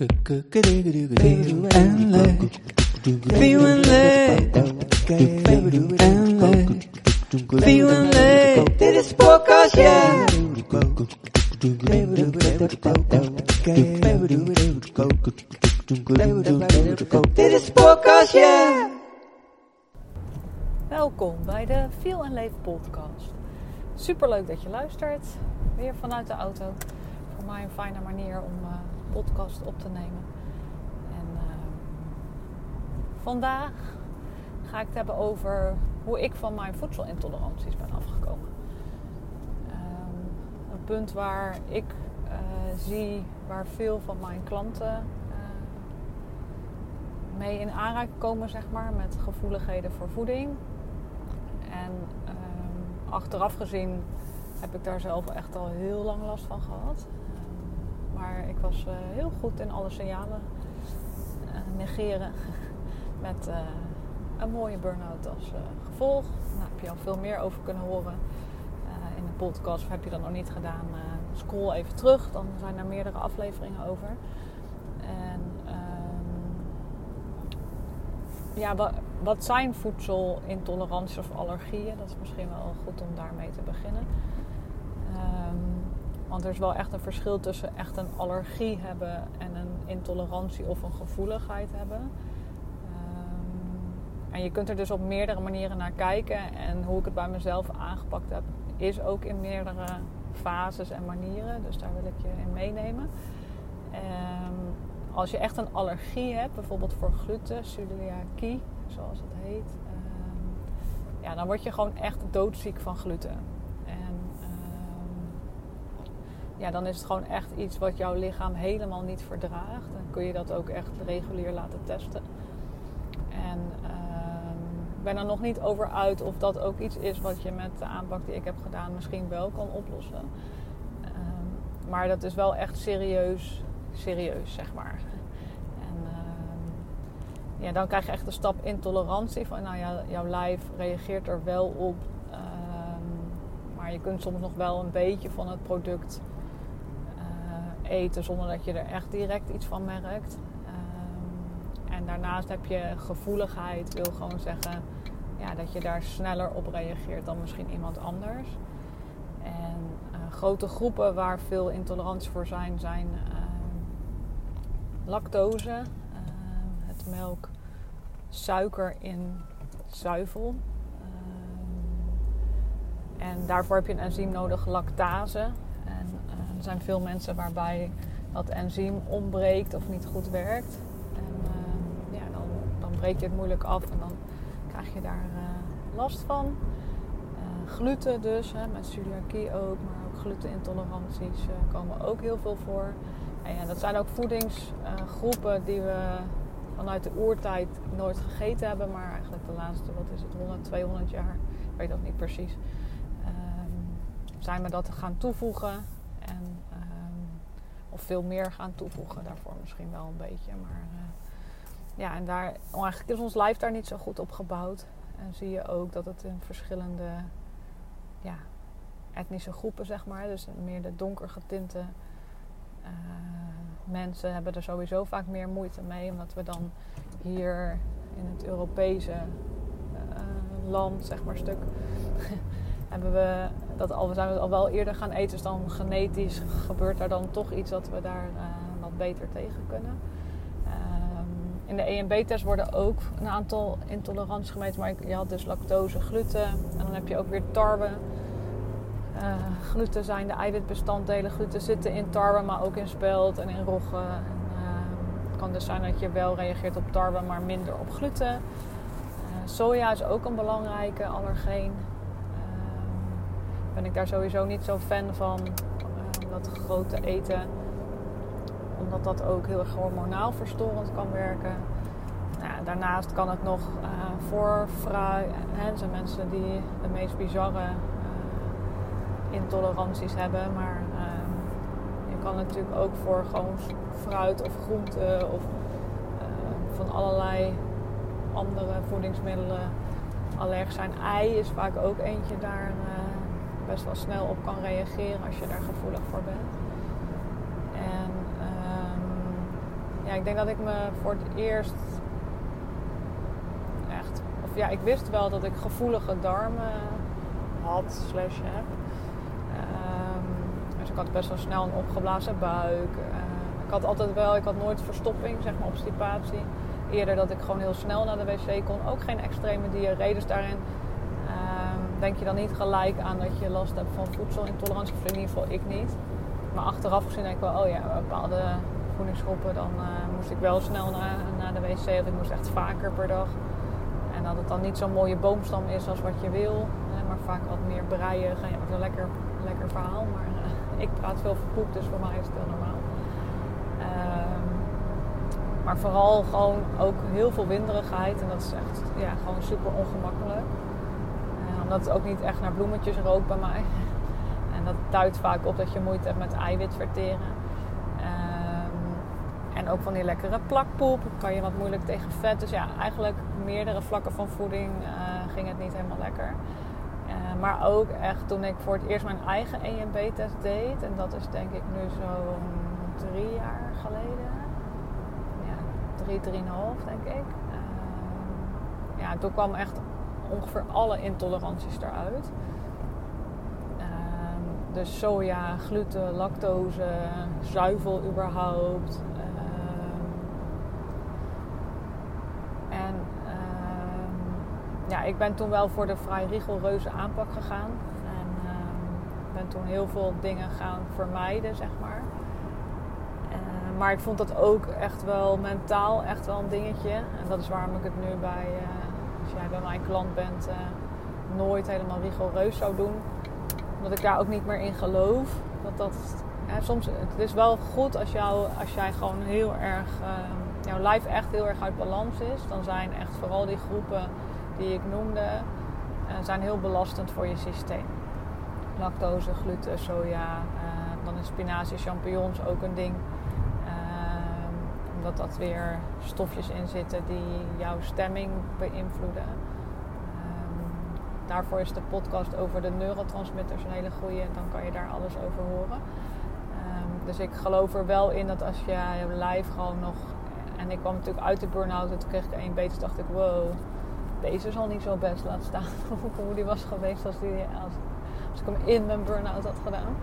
Leuk. Feeling leuk. Leuk. Feeling leuk. Dit is podcast, ja. Dit is podcast, ja. Welkom bij de Feel en Leef podcast. Superleuk dat je luistert. Weer vanuit de auto. Voor mij een fijne manier om uh, podcast op te nemen. En uh, vandaag ga ik het hebben over hoe ik van mijn voedselintoleranties ben afgekomen. Um, een punt waar ik uh, zie waar veel van mijn klanten mee in aanraking komen, zeg maar, met gevoeligheden voor voeding. En um, achteraf gezien heb ik daar zelf echt al heel lang last van gehad. Maar ik was uh, heel goed in alle signalen uh, negeren. Met uh, een mooie burn-out als gevolg. Daar heb je al veel meer over kunnen horen in de podcast. Of heb je dat nog niet gedaan? scroll even terug. Dan zijn er meerdere afleveringen over. En ja, wat, wat zijn voedselintoleranties of allergieën? Dat is misschien wel goed om daarmee te beginnen. Um, want er is wel echt een verschil tussen echt een allergie hebben en een intolerantie of een gevoeligheid hebben. Um, en je kunt er dus op meerdere manieren naar kijken. En hoe ik het bij mezelf aangepakt heb, is ook in meerdere fases en manieren. Dus daar wil ik je in meenemen. Um, als je echt een allergie hebt, bijvoorbeeld voor gluten, celiakie, zoals het heet, um, ja, dan word je gewoon echt doodziek van gluten. En um, ja, dan is het gewoon echt iets wat jouw lichaam helemaal niet verdraagt. Dan kun je dat ook echt regulier laten testen. En um, ik ben er nog niet over uit of dat ook iets is wat je met de aanpak die ik heb gedaan misschien wel kan oplossen. maar dat is wel echt serieus serieus, zeg maar. Uh, ja, dan krijg je echt de stap intolerantie. Van nou ja, jouw lijf reageert er wel op. Maar je kunt soms nog wel een beetje van het product eten zonder dat je er echt direct iets van merkt. Ehm, en daarnaast heb je gevoeligheid, wil gewoon zeggen ja, dat je daar sneller op reageert dan misschien iemand anders. En uh, grote groepen waar veel intoleranties voor zijn, zijn uh, lactose, uh, het melk, suiker in zuivel. En daarvoor heb je een enzym nodig, lactase. Uh, er zijn veel mensen waarbij dat enzym ontbreekt of niet goed werkt. En ja, dan, dan breek je het moeilijk af en dan krijg je daar last van. gluten dus, hè, met celiakie ook, maar ook glutenintoleranties komen ook heel veel voor. En ja, dat zijn ook voedingsgroepen die we vanuit de oertijd nooit gegeten hebben, maar eigenlijk de laatste, wat is het, 100, 200 jaar, ik weet dat niet precies, um, zijn we dat gaan toevoegen. En, um, of veel meer gaan toevoegen, daarvoor misschien wel een beetje. Maar uh, ja, en daar, eigenlijk is ons lijf daar niet zo goed op gebouwd. En zie je ook dat het in verschillende ja, etnische groepen, zeg maar, dus meer de donker getinte uh, mensen hebben er sowieso vaak meer moeite mee, omdat we dan hier in het Europese uh, land, zeg maar, stuk, hebben we dat al, zijn we al wel eerder gaan eten. Dus dan genetisch gebeurt er dan toch iets dat we daar uh, wat beter tegen kunnen. Um, in de EMB-test worden ook een aantal intoleranties gemeten, maar je had dus lactose, gluten en dan heb je ook weer tarwe. Uh, gluten zijn de eiwitbestanddelen. Gluten zitten in tarwe, maar ook in spelt en in rogge. Uh, het kan dus zijn dat je wel reageert op tarwe, maar minder op gluten. Uh, soja is ook een belangrijke allergeen. Ben ik daar sowieso niet zo fan van, dat grote eten. Omdat dat ook heel erg hormonaal verstorend kan werken. Nou, daarnaast kan het nog voor fruit. Hè, zijn mensen die de meest bizarre intoleranties hebben. Maar uh, je kan natuurlijk ook voor gewoon fruit of groente of uh, van allerlei andere voedingsmiddelen allergisch zijn. Ei is vaak ook eentje daar uh, best wel snel op kan reageren als je daar gevoelig voor bent. En um, ja, ik denk dat ik me voor het eerst echt... Of ja, ik wist wel dat ik gevoelige darmen had, slash heb. Ehm, dus ik had best wel snel een opgeblazen buik. Uh, ik had altijd wel, ik had nooit verstopping, zeg maar, obstipatie. Eerder dat ik gewoon heel snel naar de wc kon. Ook geen extreme diarree. Dus daarin ehm, denk je dan niet gelijk aan dat je last hebt van voedselintolerantie. Of in ieder geval ik niet. Maar achteraf gezien denk ik wel, oh ja, bepaalde voedingsgroepen, dan uh, moest ik wel snel naar, naar de wc. Ik moest echt vaker per dag. En dat het dan niet zo'n mooie boomstam is als wat je wil. Maar vaak wat meer breien. Ja, wat een lekker, lekker verhaal. Maar uh, ik praat veel verpoep, dus voor mij is het heel normaal. Ehm, maar vooral gewoon ook heel veel winderigheid. En dat is echt ja, gewoon super ongemakkelijk. Omdat het ook niet echt naar bloemetjes rookt bij mij. En dat duidt vaak op dat je moeite hebt met eiwit verteren. Ehm, en ook van die lekkere plakpoep. Kan je wat moeilijk tegen vet. Dus ja, eigenlijk meerdere vlakken van voeding uh, ging het niet helemaal lekker. Uh, maar ook echt toen ik voor het eerst mijn eigen EMB-test deed. En dat is denk ik nu zo'n drie jaar geleden. Ja, drie, drieënhalf denk ik. Uh, ja, toen kwam echt ongeveer alle intoleranties eruit. Dus soja, gluten, lactose, zuivel überhaupt. Ehm, en uh, ja, ik ben toen wel voor de vrij rigoureuze aanpak gegaan. En ben toen heel veel dingen gaan vermijden, zeg maar. Maar ik vond dat ook echt wel mentaal echt wel een dingetje. En dat is waarom ik het nu bij, eh, als jij bij mijn klant bent, eh, nooit helemaal rigoureus zou doen omdat ik daar ook niet meer in geloof. Dat dat, soms, het is wel goed als, jou, als jij gewoon heel erg, uh, jouw lijf echt heel erg uit balans is. Dan zijn echt vooral die groepen die ik noemde, uh, zijn heel belastend voor je systeem. Lactose, gluten, soja, dan is spinazie, champignons ook een ding. Ehm, omdat dat weer stofjes in zitten die jouw stemming beïnvloeden daarvoor is de podcast over de neurotransmitters een hele goede. Dan kan je daar alles over horen. Um, dus ik geloof er wel in dat als je lijf gewoon nog... En ik kwam natuurlijk uit de burn-out en toen kreeg ik één beter. dacht ik, wow, deze zal niet zo best laten staan. Hoe die was geweest als, die, als, als ik hem in mijn burn-out had gedaan.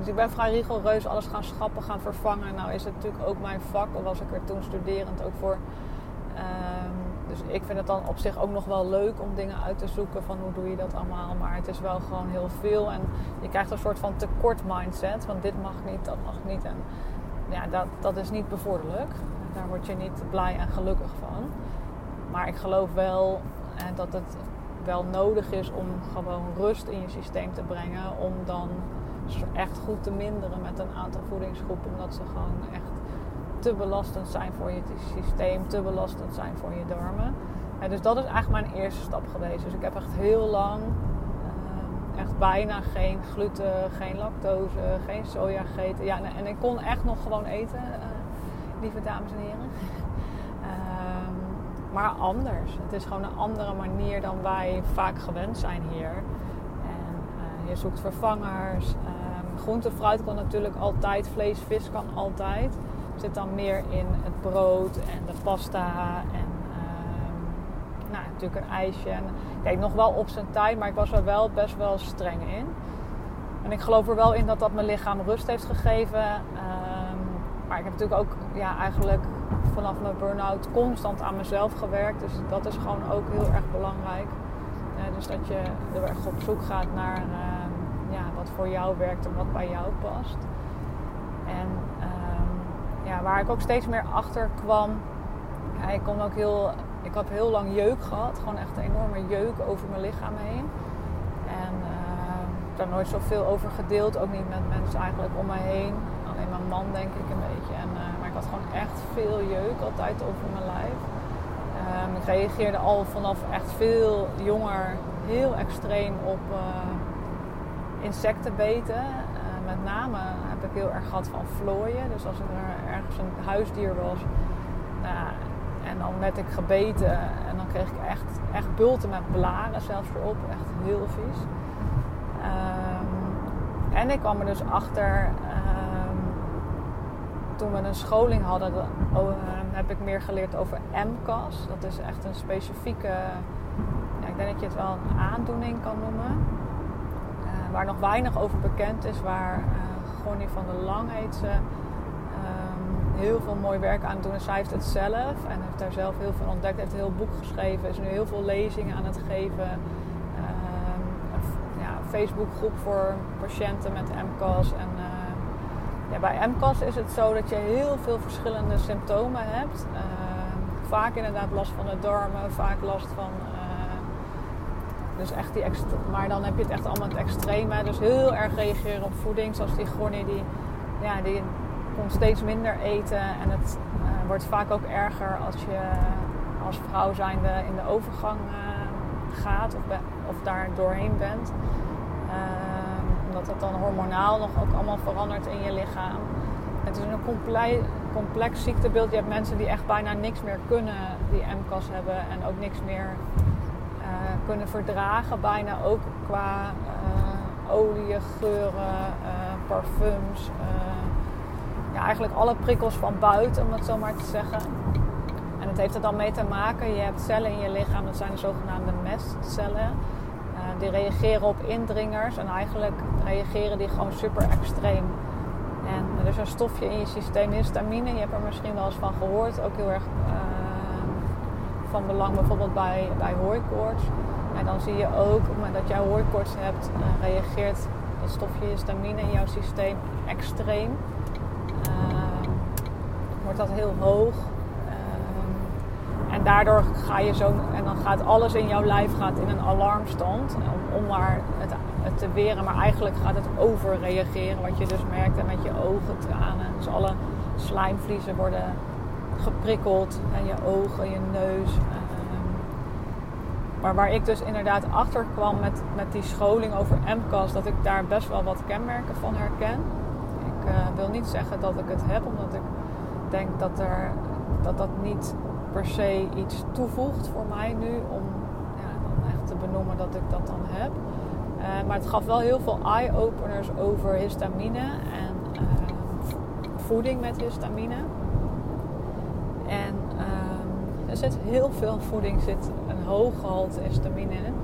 Dus ik ben vrij rigoureus alles gaan schappen, gaan vervangen. Nou is het natuurlijk ook mijn vak. Of was ik er toen studerend ook voor... Um, dus ik vind het dan op zich ook nog wel leuk om dingen uit te zoeken van hoe doe je dat allemaal. Maar het is wel gewoon heel veel. En je krijgt een soort van tekort mindset. Van dit mag niet, dat mag niet. En ja, dat, dat is niet bevorderlijk. Daar word je niet blij en gelukkig van. Maar ik geloof wel eh, dat het wel nodig is om gewoon rust in je systeem te brengen. Om dan echt goed te minderen met een aantal voedingsgroepen. Omdat ze gewoon echt te belastend zijn voor je systeem, te belastend zijn voor je darmen. dus dat is eigenlijk mijn eerste stap geweest. Dus ik heb echt heel lang, uh, echt bijna geen gluten, geen lactose, geen soja gegeten. Ja, en, ik kon echt nog gewoon eten, uh, lieve dames en heren. Ehm, maar anders. Het is gewoon een andere manier dan wij vaak gewend zijn hier. En uh, je zoekt vervangers. Groente, fruit kan natuurlijk altijd. Vlees, vis kan altijd zit dan meer in het brood en de pasta en uh, nou, natuurlijk een ijsje. En, kijk, nog wel op zijn tijd, maar ik was er wel best wel streng in. En ik geloof er wel in dat dat mijn lichaam rust heeft gegeven. Um, maar ik heb natuurlijk ook ja, eigenlijk vanaf mijn burn-out constant aan mezelf gewerkt. Dus dat is gewoon ook heel erg belangrijk. Uh, dus dat je er erg op zoek gaat naar ja, wat voor jou werkt en wat bij jou past. En ja, waar ik ook steeds meer achter kwam. Ja, ik, kon ook heel, ik had heel lang jeuk gehad. Gewoon echt een enorme jeuk over mijn lichaam heen. En heb daar nooit zoveel over gedeeld. Ook niet met mensen eigenlijk om me heen. Alleen mijn man denk ik een beetje. En, uh, maar ik had gewoon echt veel jeuk altijd over mijn lijf. Um, ik reageerde al vanaf echt veel jonger heel extreem op uh, insectenbeten met name heb ik heel erg gehad van vlooien. Dus als er ergens een huisdier was nou, en dan werd ik gebeten en dan kreeg ik echt, echt bulten met blaren zelfs erop. Echt heel vies. Um, en ik kwam er dus achter um, toen we een scholing hadden, oh, eh, heb ik meer geleerd over MCAS. Dat is echt een specifieke, ja, ik denk dat je het wel een aandoening kan noemen. Uh, waar nog weinig over bekend is, waar uh, van der Lang heet ze. Um, heel veel mooi werk aan het doen. Zij heeft het zelf en heeft daar zelf heel veel ontdekt. Heeft een heel boek geschreven. Is nu heel veel lezingen aan het geven. Um, ja, Facebookgroep voor patiënten met MCAS. En ja, bij MCAS is het zo dat je heel veel verschillende symptomen hebt. Uh, vaak inderdaad last van de darmen, vaak last van. Dus echt die maar dan heb je het echt allemaal het extreme. Dus heel erg reageren op voeding. Zoals die Gornie, die, ja, die komt steeds minder eten. En het uh, wordt vaak ook erger als je als vrouw zijnde in de overgang gaat of, of daar doorheen bent omdat dat dan hormonaal nog ook allemaal verandert in je lichaam. Het is een complex, complex ziektebeeld. Je hebt mensen die echt bijna niks meer kunnen, die MCAS hebben en ook niks meer kunnen verdragen. Bijna ook qua uh, olie, geuren, uh, parfums. ja, eigenlijk alle prikkels van buiten, om het zo maar te zeggen. En het heeft er dan mee te maken, je hebt cellen in je lichaam, dat zijn de zogenaamde mestcellen die reageren op indringers en eigenlijk reageren die gewoon super extreem. En er is een stofje in je systeem, histamine, je hebt er misschien wel eens van gehoord, ook heel erg van belang bijvoorbeeld bij, bij hooikoorts. En dan zie je ook het dat jij hooikoorts hebt, uh, reageert dat stofje histamine in jouw systeem extreem. Uh, wordt dat heel hoog. En daardoor ga je zo, en dan gaat alles in jouw lijf gaat in een alarmstand om, om maar het, het, te weren. Maar eigenlijk gaat het overreageren, wat je dus merkt. En met je ogen, tranen. Dus alle slijmvliezen worden geprikkeld. En je ogen, je neus. Ehm. maar waar ik dus inderdaad achter kwam met, met die scholing over MCAS, dat ik daar best wel wat kenmerken van herken. Ik uh, wil niet zeggen dat ik het heb, omdat ik denk dat er, dat, dat niet per se iets toevoegt voor mij nu om ja, dan echt te benoemen dat ik dat dan heb. Uh, maar het gaf wel heel veel eye-openers over histamine en uh, voeding met histamine. En zit heel veel voeding, zit een hoog gehalte histamine in.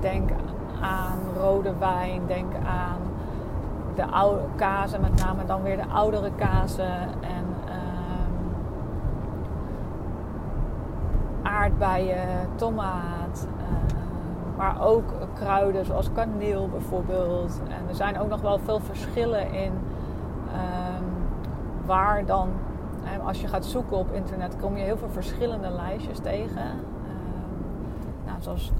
denk aan rode wijn, denk aan de oude kazen, met name dan weer de oudere kazen en aardbeien, tomaat. Uh, maar ook kruiden zoals kaneel bijvoorbeeld. En er zijn ook nog wel veel verschillen in um, waar dan, als je gaat zoeken op internet, kom je heel veel verschillende lijstjes tegen. Um, nou, zoals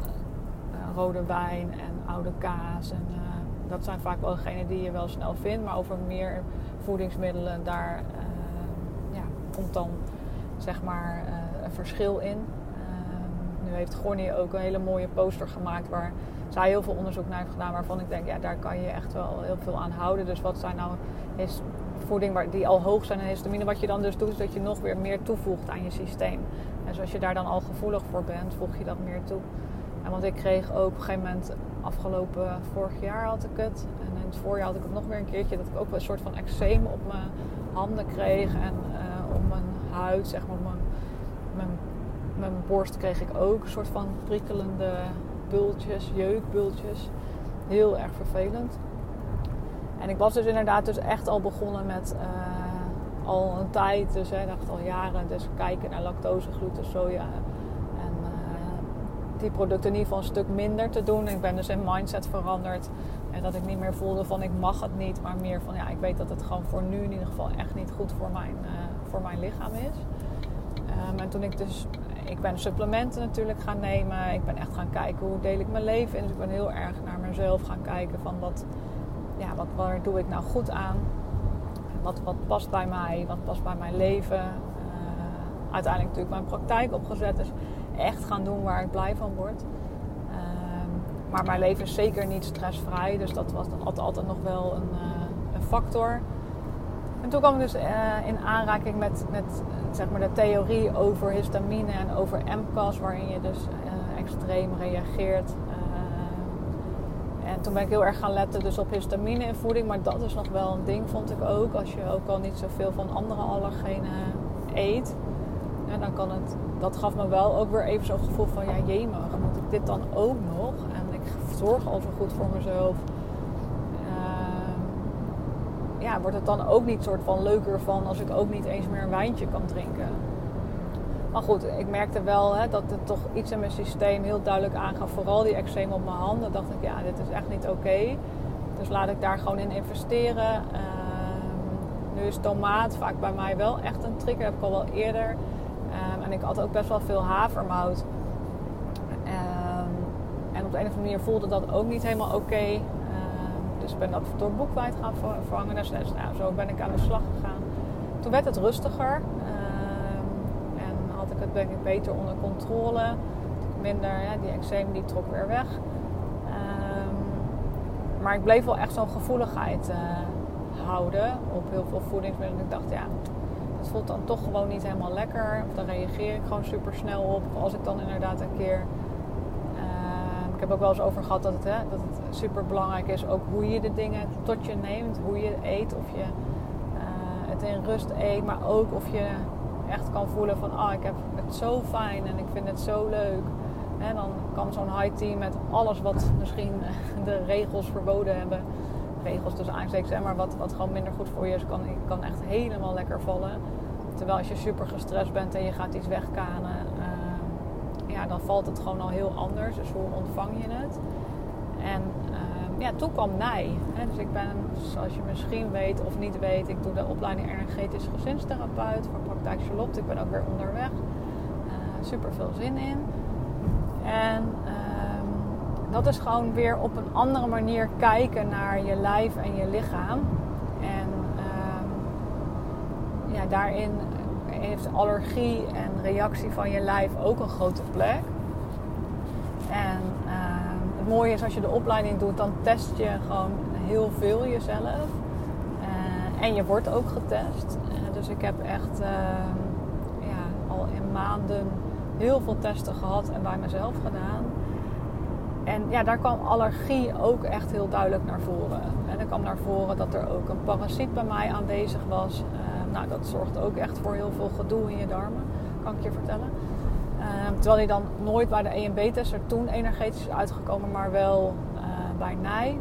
uh, rode wijn en oude kaas. En, dat zijn vaak wel degenen die je wel snel vindt. Maar over meer voedingsmiddelen, daar ja, komt dan zeg maar een verschil in. Nu heeft Gornie ook een hele mooie poster gemaakt waar zij heel veel onderzoek naar heeft gedaan. Waarvan ik denk, ja, daar kan je echt wel heel veel aan houden. Dus wat zijn nou is voeding waar, die al hoog zijn in histamine. Wat je dan dus doet, is dat je nog weer meer toevoegt aan je systeem. En zoals je daar dan al gevoelig voor bent, voeg je dat meer toe. En want ik kreeg ook op een gegeven moment, afgelopen vorig jaar had ik het. En in het voorjaar had ik het nog weer een keertje. Dat ik ook een soort van eczeem op mijn handen kreeg. En uh, op mijn huid, zeg maar, mijn, mijn mijn borst kreeg ik ook een soort van prikkelende bultjes, jeukbultjes. Heel erg vervelend. En ik was dus inderdaad dus echt al begonnen met uh, al een tijd, dus hè, dacht al jaren, dus kijken naar lactose, gluten, soja. En uh, die producten in ieder geval een stuk minder te doen. Ik ben dus in mindset veranderd. En dat ik niet meer voelde van ik mag het niet, maar meer van ja, ik weet dat het gewoon voor nu in ieder geval echt niet goed voor mijn, uh, voor mijn lichaam is. Um, en toen ik dus ik ben supplementen natuurlijk gaan nemen. Ik ben echt gaan kijken hoe deel ik mijn leven in. Dus ik ben heel erg naar mezelf gaan kijken van wat, ja, wat, waar doe ik nou goed aan? Wat, wat past bij mij? Wat past bij mijn leven? Uh, uiteindelijk natuurlijk mijn praktijk opgezet. Dus echt gaan doen waar ik blij van word. Ehm, maar mijn leven is zeker niet stressvrij. Dus dat was altijd, altijd nog wel een, uh, een factor. En toen kwam ik dus uh, in aanraking met, met zeg maar de theorie over histamine en over MCAS, waarin je dus extreem reageert. En En toen ben ik heel erg gaan letten dus op histamine in voeding. Maar dat is nog wel een ding, vond ik ook. Als je ook al niet zoveel van andere allergenen eet. Dan kan het, dat gaf me wel ook weer even zo'n gevoel van... Ja, jemig, moet ik dit dan ook nog? En ik zorg al zo goed voor mezelf. Ehm, ja, wordt het dan ook niet soort van leuker van... als ik ook niet eens meer een wijntje kan drinken? Maar goed, ik merkte wel hè, dat het toch iets in mijn systeem heel duidelijk aangaf. Vooral die eczeem op mijn handen. dacht ik, ja, dit is echt niet oké. Dus laat ik daar gewoon in investeren. Ehm, nu is tomaat vaak bij mij wel echt een trigger. Heb ik al wel eerder. Ehm, en ik had ook best wel veel havermout. Ehm, en op de een of andere manier voelde dat ook niet helemaal oké. dus ik ben dat door boekwijd gaan vervangen. Dus nou, zo ben ik aan de slag gegaan. Toen werd het rustiger het denk ik beter onder controle. Minder, ja, die eczeem die trok weer weg. Um, maar ik bleef wel echt zo'n gevoeligheid uh, houden op heel veel voedingsmiddelen. Ik dacht, ja, het voelt dan toch gewoon niet helemaal lekker. Of dan reageer ik gewoon super snel op. Of als ik dan inderdaad een keer. Uh, ik heb ook wel eens over gehad dat het, hè, dat het super belangrijk is ook hoe je de dingen tot je neemt. Hoe je eet. Of je uh, het in rust eet. Maar ook of je echt kan voelen van ah, ik heb het zo fijn en ik vind het zo leuk. En dan kan zo'n high team met alles wat misschien de regels verboden hebben. Regels tussen aanstekens, maar wat, wat gewoon minder goed voor je is, kan, kan echt helemaal lekker vallen. Terwijl als je super gestrest bent en je gaat iets wegkanen, uh, ja, dan valt het gewoon al heel anders. Dus hoe ontvang je het? En ja, toen kwam Nij. Dus ik ben, zoals je misschien weet of niet weet, ik doe de opleiding energetisch gezinstherapeut voor praktijk Charlotte. Ik ben ook weer onderweg. Uh, super veel zin in. En ehm, dat is gewoon weer op een andere manier kijken naar je lijf en je lichaam. En ehm, ja, daarin heeft allergie en reactie van je lijf ook een grote plek. Mooie is als je de opleiding doet, dan test je gewoon heel veel jezelf. Uh, en je wordt ook getest. Uh, dus ik heb echt ja, al in maanden heel veel testen gehad en bij mezelf gedaan. En ja, daar kwam allergie ook echt heel duidelijk naar voren. En er kwam naar voren dat er ook een parasiet bij mij aanwezig was. Nou, dat zorgt ook echt voor heel veel gedoe in je darmen, kan ik je vertellen. Uh, terwijl die dan nooit bij de EMB-test er toen energetisch is uitgekomen, maar wel uh, bij NIJ.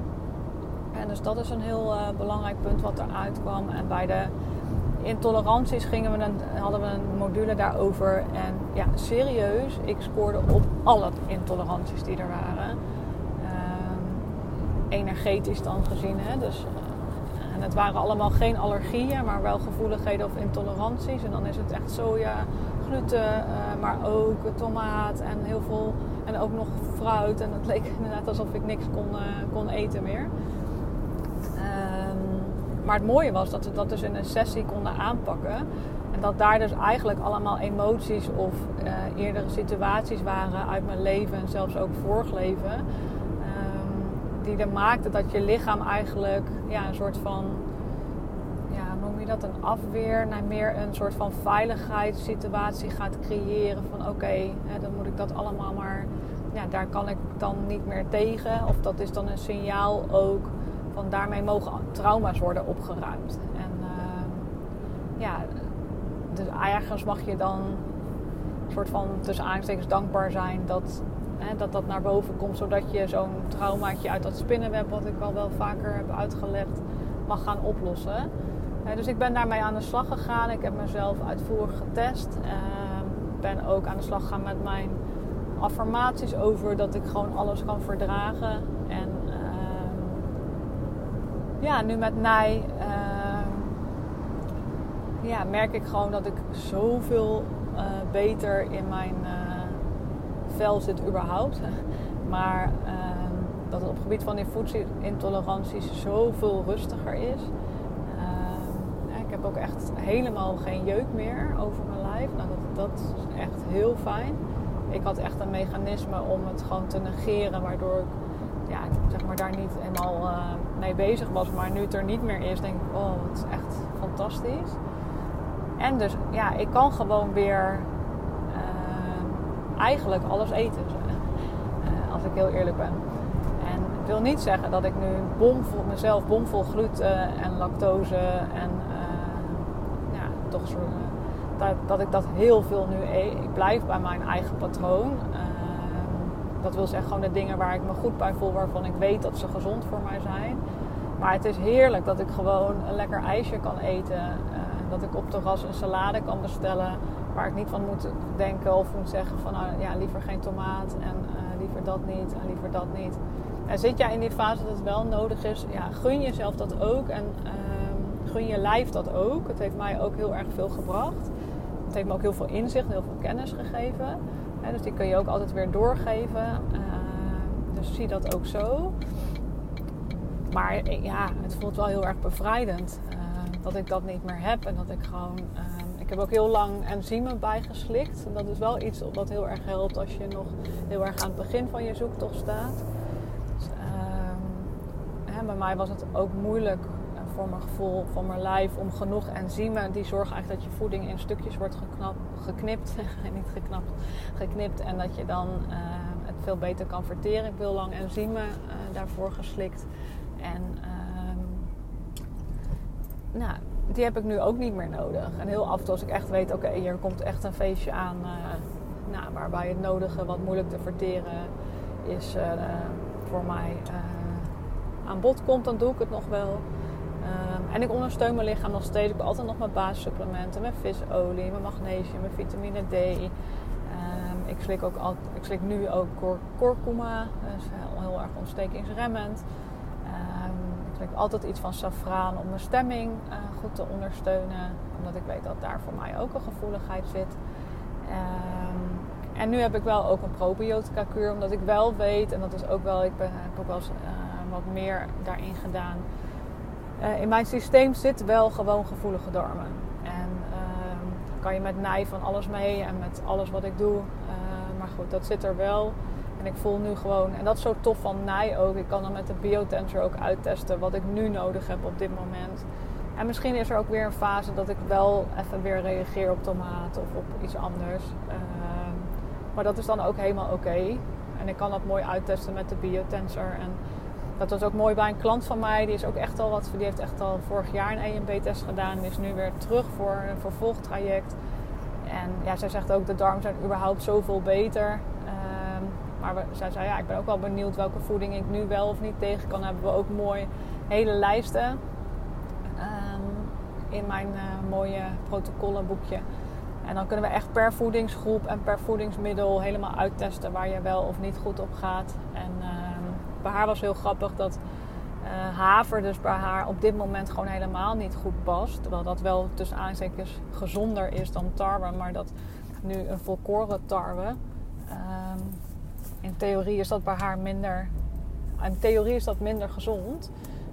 En dus dat is een heel belangrijk punt wat eruit kwam. En bij de intoleranties gingen we een, hadden we een module daarover. En ja, serieus, ik scoorde op alle intoleranties die er waren. Ehm, energetisch dan gezien. Hè? Dus, eh, en het waren allemaal geen allergieën, maar wel gevoeligheden of intoleranties. En dan is het echt soja, gluten, uh, maar ook tomaat en heel veel. En ook nog fruit. En het leek inderdaad alsof ik niks kon, uh, kon eten meer. Maar het mooie was dat we dat dus in een sessie konden aanpakken. En dat daar dus eigenlijk allemaal emoties of uh, eerdere situaties waren uit mijn leven en zelfs ook vorig leven. Um, die er maakten dat je lichaam eigenlijk ja, een soort van, ja, noem je dat, een afweer naar meer een soort van veiligheidssituatie gaat creëren. Van oké, dan moet ik dat allemaal maar, ja, daar kan ik dan niet meer tegen. Of dat is dan een signaal ook want daarmee mogen trauma's worden opgeruimd. En uh, ja, dus ergens mag je dan een soort van tussen aanstekens dankbaar zijn dat, hè, dat dat naar boven komt. Zodat je zo'n traumaatje uit dat spinnenweb, wat ik al wel vaker heb uitgelegd, mag gaan oplossen. Dus ik ben daarmee aan de slag gegaan. Ik heb mezelf uitvoerig getest. Uh, ben ook aan de slag gegaan met mijn affirmaties over dat ik gewoon alles kan verdragen. En ja, nu met Nij uh, ja, merk ik gewoon dat ik zoveel uh, beter in mijn uh, vel zit überhaupt. maar ehm, dat het op het gebied van die voedselintoleranties zoveel rustiger is. Ik heb ook echt helemaal geen jeuk meer over mijn lijf. Nou, dat, dat is echt heel fijn. Ik had echt een mechanisme om het gewoon te negeren, waardoor ik ja, zeg maar daar niet helemaal uh, mee bezig was. Maar nu het er niet meer is, denk ik, oh, het is echt fantastisch. En dus, ja, ik kan gewoon weer uh, eigenlijk alles eten. Uh, als ik heel eerlijk ben. En wil niet zeggen dat ik nu bomvol, mezelf bomvol gluten en lactose en toch zo, dat, dat, ik dat heel veel nu eet. Ik blijf bij mijn eigen patroon. dat wil zeggen gewoon de dingen waar ik me goed bij voel, waarvan ik weet dat ze gezond voor mij zijn. Maar het is heerlijk dat ik gewoon een lekker ijsje kan eten. dat ik op terras een salade kan bestellen waar ik niet van moet denken of moet zeggen van nou, ja, liever geen tomaat en uh, liever dat niet en liever dat niet. En zit jij in die fase dat het wel nodig is, ja, gun jezelf dat ook en gun je lijf dat ook. Het heeft mij ook heel erg veel gebracht. Het heeft me ook heel veel inzicht, heel veel kennis gegeven. Dus die kun je ook altijd weer doorgeven. Uh, dus zie dat ook zo. Maar ja, het voelt wel heel erg bevrijdend dat ik dat niet meer heb en dat ik gewoon ik heb ook heel lang enzymen bijgeslikt. En dat is wel iets wat heel erg helpt als je nog heel erg aan het begin van je zoektocht staat. Dus, hè, bij mij was het ook moeilijk eh, voor mijn gevoel van mijn lijf om genoeg enzymen. Die zorgen eigenlijk dat je voeding in stukjes wordt geknipt. niet geknapt, geknipt. En dat je dan uh, het veel beter kan verteren. Ik heel lang enzymen uh, daarvoor geslikt. En ehm, nou, die heb ik nu ook niet meer nodig. En heel af en toe als ik echt weet, oké, hier komt echt een feestje aan uh, nou, waarbij het nodige wat moeilijk te verteren is voor mij aan bod komt, dan doe ik het nog wel. Ehm, en ik ondersteun mijn lichaam nog steeds. Ik heb altijd nog mijn basissupplementen, mijn visolie, mijn magnesium, mijn vitamine D. Um, ik, slik ook al, ik slik nu ook kurkuma, dat is heel, heel erg ontstekingsremmend. Ik heb altijd iets van safraan om mijn stemming uh, goed te ondersteunen. Omdat ik weet dat daar voor mij ook een gevoeligheid zit. En nu heb ik wel ook een probiotica kuur. Omdat ik wel weet, en dat is ook wel, ik ben, heb ook wel eens, uh, wat meer daarin gedaan. Uh, in mijn systeem zit wel gewoon gevoelige darmen. En um, kan je met nij van alles mee en met alles wat ik doe. maar goed, dat zit er wel. En ik voel nu gewoon, en dat is zo tof van Nij ook. Ik kan dan met de biotensor ook uittesten wat ik nu nodig heb op dit moment. En misschien is er ook weer een fase dat ik wel even weer reageer op tomaten of op iets anders. Ehm, maar dat is dan ook helemaal oké. En ik kan dat mooi uittesten met de biotensor. En dat was ook mooi bij een klant van mij. Die is ook echt al wat. Die heeft echt al vorig jaar een EMB-test gedaan. Die is nu weer terug voor een vervolgtraject. En ja, zij zegt ook de darmen zijn überhaupt zoveel beter. Maar zij zei, ja, ik ben ook wel benieuwd welke voeding ik nu wel of niet tegen kan. hebben we ook mooi hele lijsten um, in mijn uh, mooie protocollenboekje. En dan kunnen we echt per voedingsgroep en per voedingsmiddel helemaal uittesten waar je wel of niet goed op gaat. En um, bij haar was heel grappig dat uh, haver dus bij haar op dit moment gewoon helemaal niet goed past. Terwijl dat wel tussen aanstekens gezonder is dan tarwe. Maar dat nu een volkoren tarwe... Um, in theorie is dat bij haar minder. In theorie is dat minder gezond.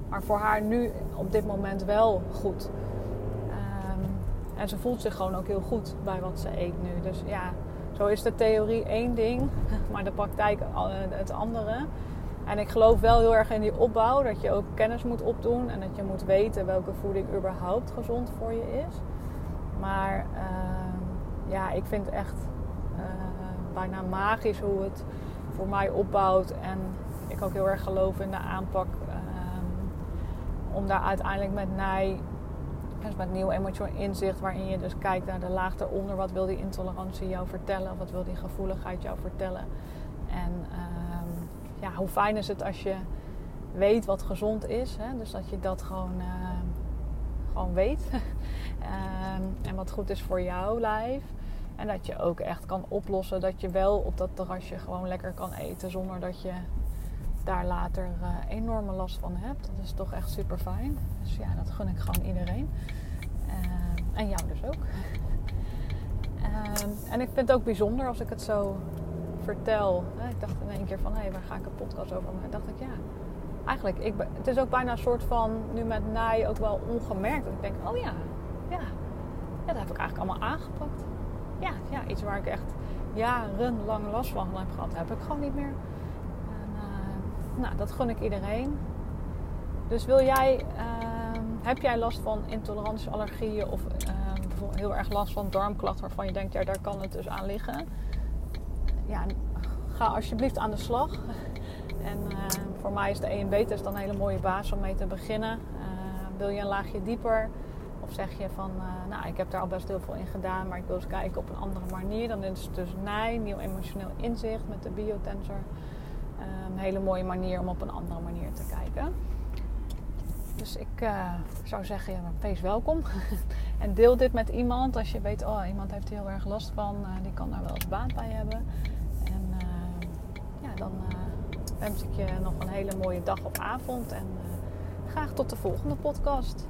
Maar voor haar nu op dit moment wel goed. Um, en ze voelt zich gewoon ook heel goed bij wat ze eet nu. Dus ja, zo is de theorie één ding, maar de praktijk het andere. En ik geloof wel heel erg in die opbouw, dat je ook kennis moet opdoen en dat je moet weten welke voeding überhaupt gezond voor je is. Maar uh, ja, ik vind echt uh, bijna magisch hoe het voor mij opbouwt. En ik ook heel erg geloof in de aanpak um, om daar uiteindelijk met NIJ, dus met nieuw emotioneel inzicht, waarin je dus kijkt naar de laag eronder. Wat wil die intolerantie jou vertellen? Wat wil die gevoeligheid jou vertellen? En um, ja, hoe fijn is het als je weet wat gezond is. Hè? Dus dat je dat gewoon, uh, gewoon weet. um, en wat goed is voor jouw lijf. En dat je ook echt kan oplossen dat je wel op dat terrasje gewoon lekker kan eten zonder dat je daar later uh, enorme last van hebt. Dat is toch echt super fijn. Dus ja, dat gun ik gewoon iedereen. Uh, en jou dus ook. Uh, en ik vind het ook bijzonder als ik het zo vertel. Ik dacht in één keer van, hé, waar ga ik een podcast over maken? dacht ik, ja, eigenlijk, ik, het is ook bijna een soort van, nu met naai ook wel ongemerkt. Dat ik denk, oh ja, ja, ja dat heb ik eigenlijk allemaal aangepakt ja, ja, iets waar ik echt jarenlang last van heb gehad, heb ik gewoon niet meer. En, uh, nou, dat gun ik iedereen. Dus wil jij, uh, heb jij last van intolerantie, allergieën of bijvoorbeeld heel erg last van darmklachten waarvan je denkt, ja, daar kan het dus aan liggen. Ja, ga alsjeblieft aan de slag. En uh, voor mij is de EMB-test dan een hele mooie basis om mee te beginnen. Uh, wil je een laagje dieper? Of zeg je van, uh, nou, ik heb daar al best heel veel in gedaan, maar ik wil eens kijken op een andere manier. Dan is het dus Nij, nieuw emotioneel inzicht met de biotensor. een hele mooie manier om op een andere manier te kijken. Dus ik zou zeggen, ja, wees welkom. en deel dit met iemand als je weet, oh, iemand heeft er heel erg last van. Die kan daar wel eens baat bij hebben dan eh, wens ik je nog een hele mooie dag of avond. En eh, graag tot de volgende podcast.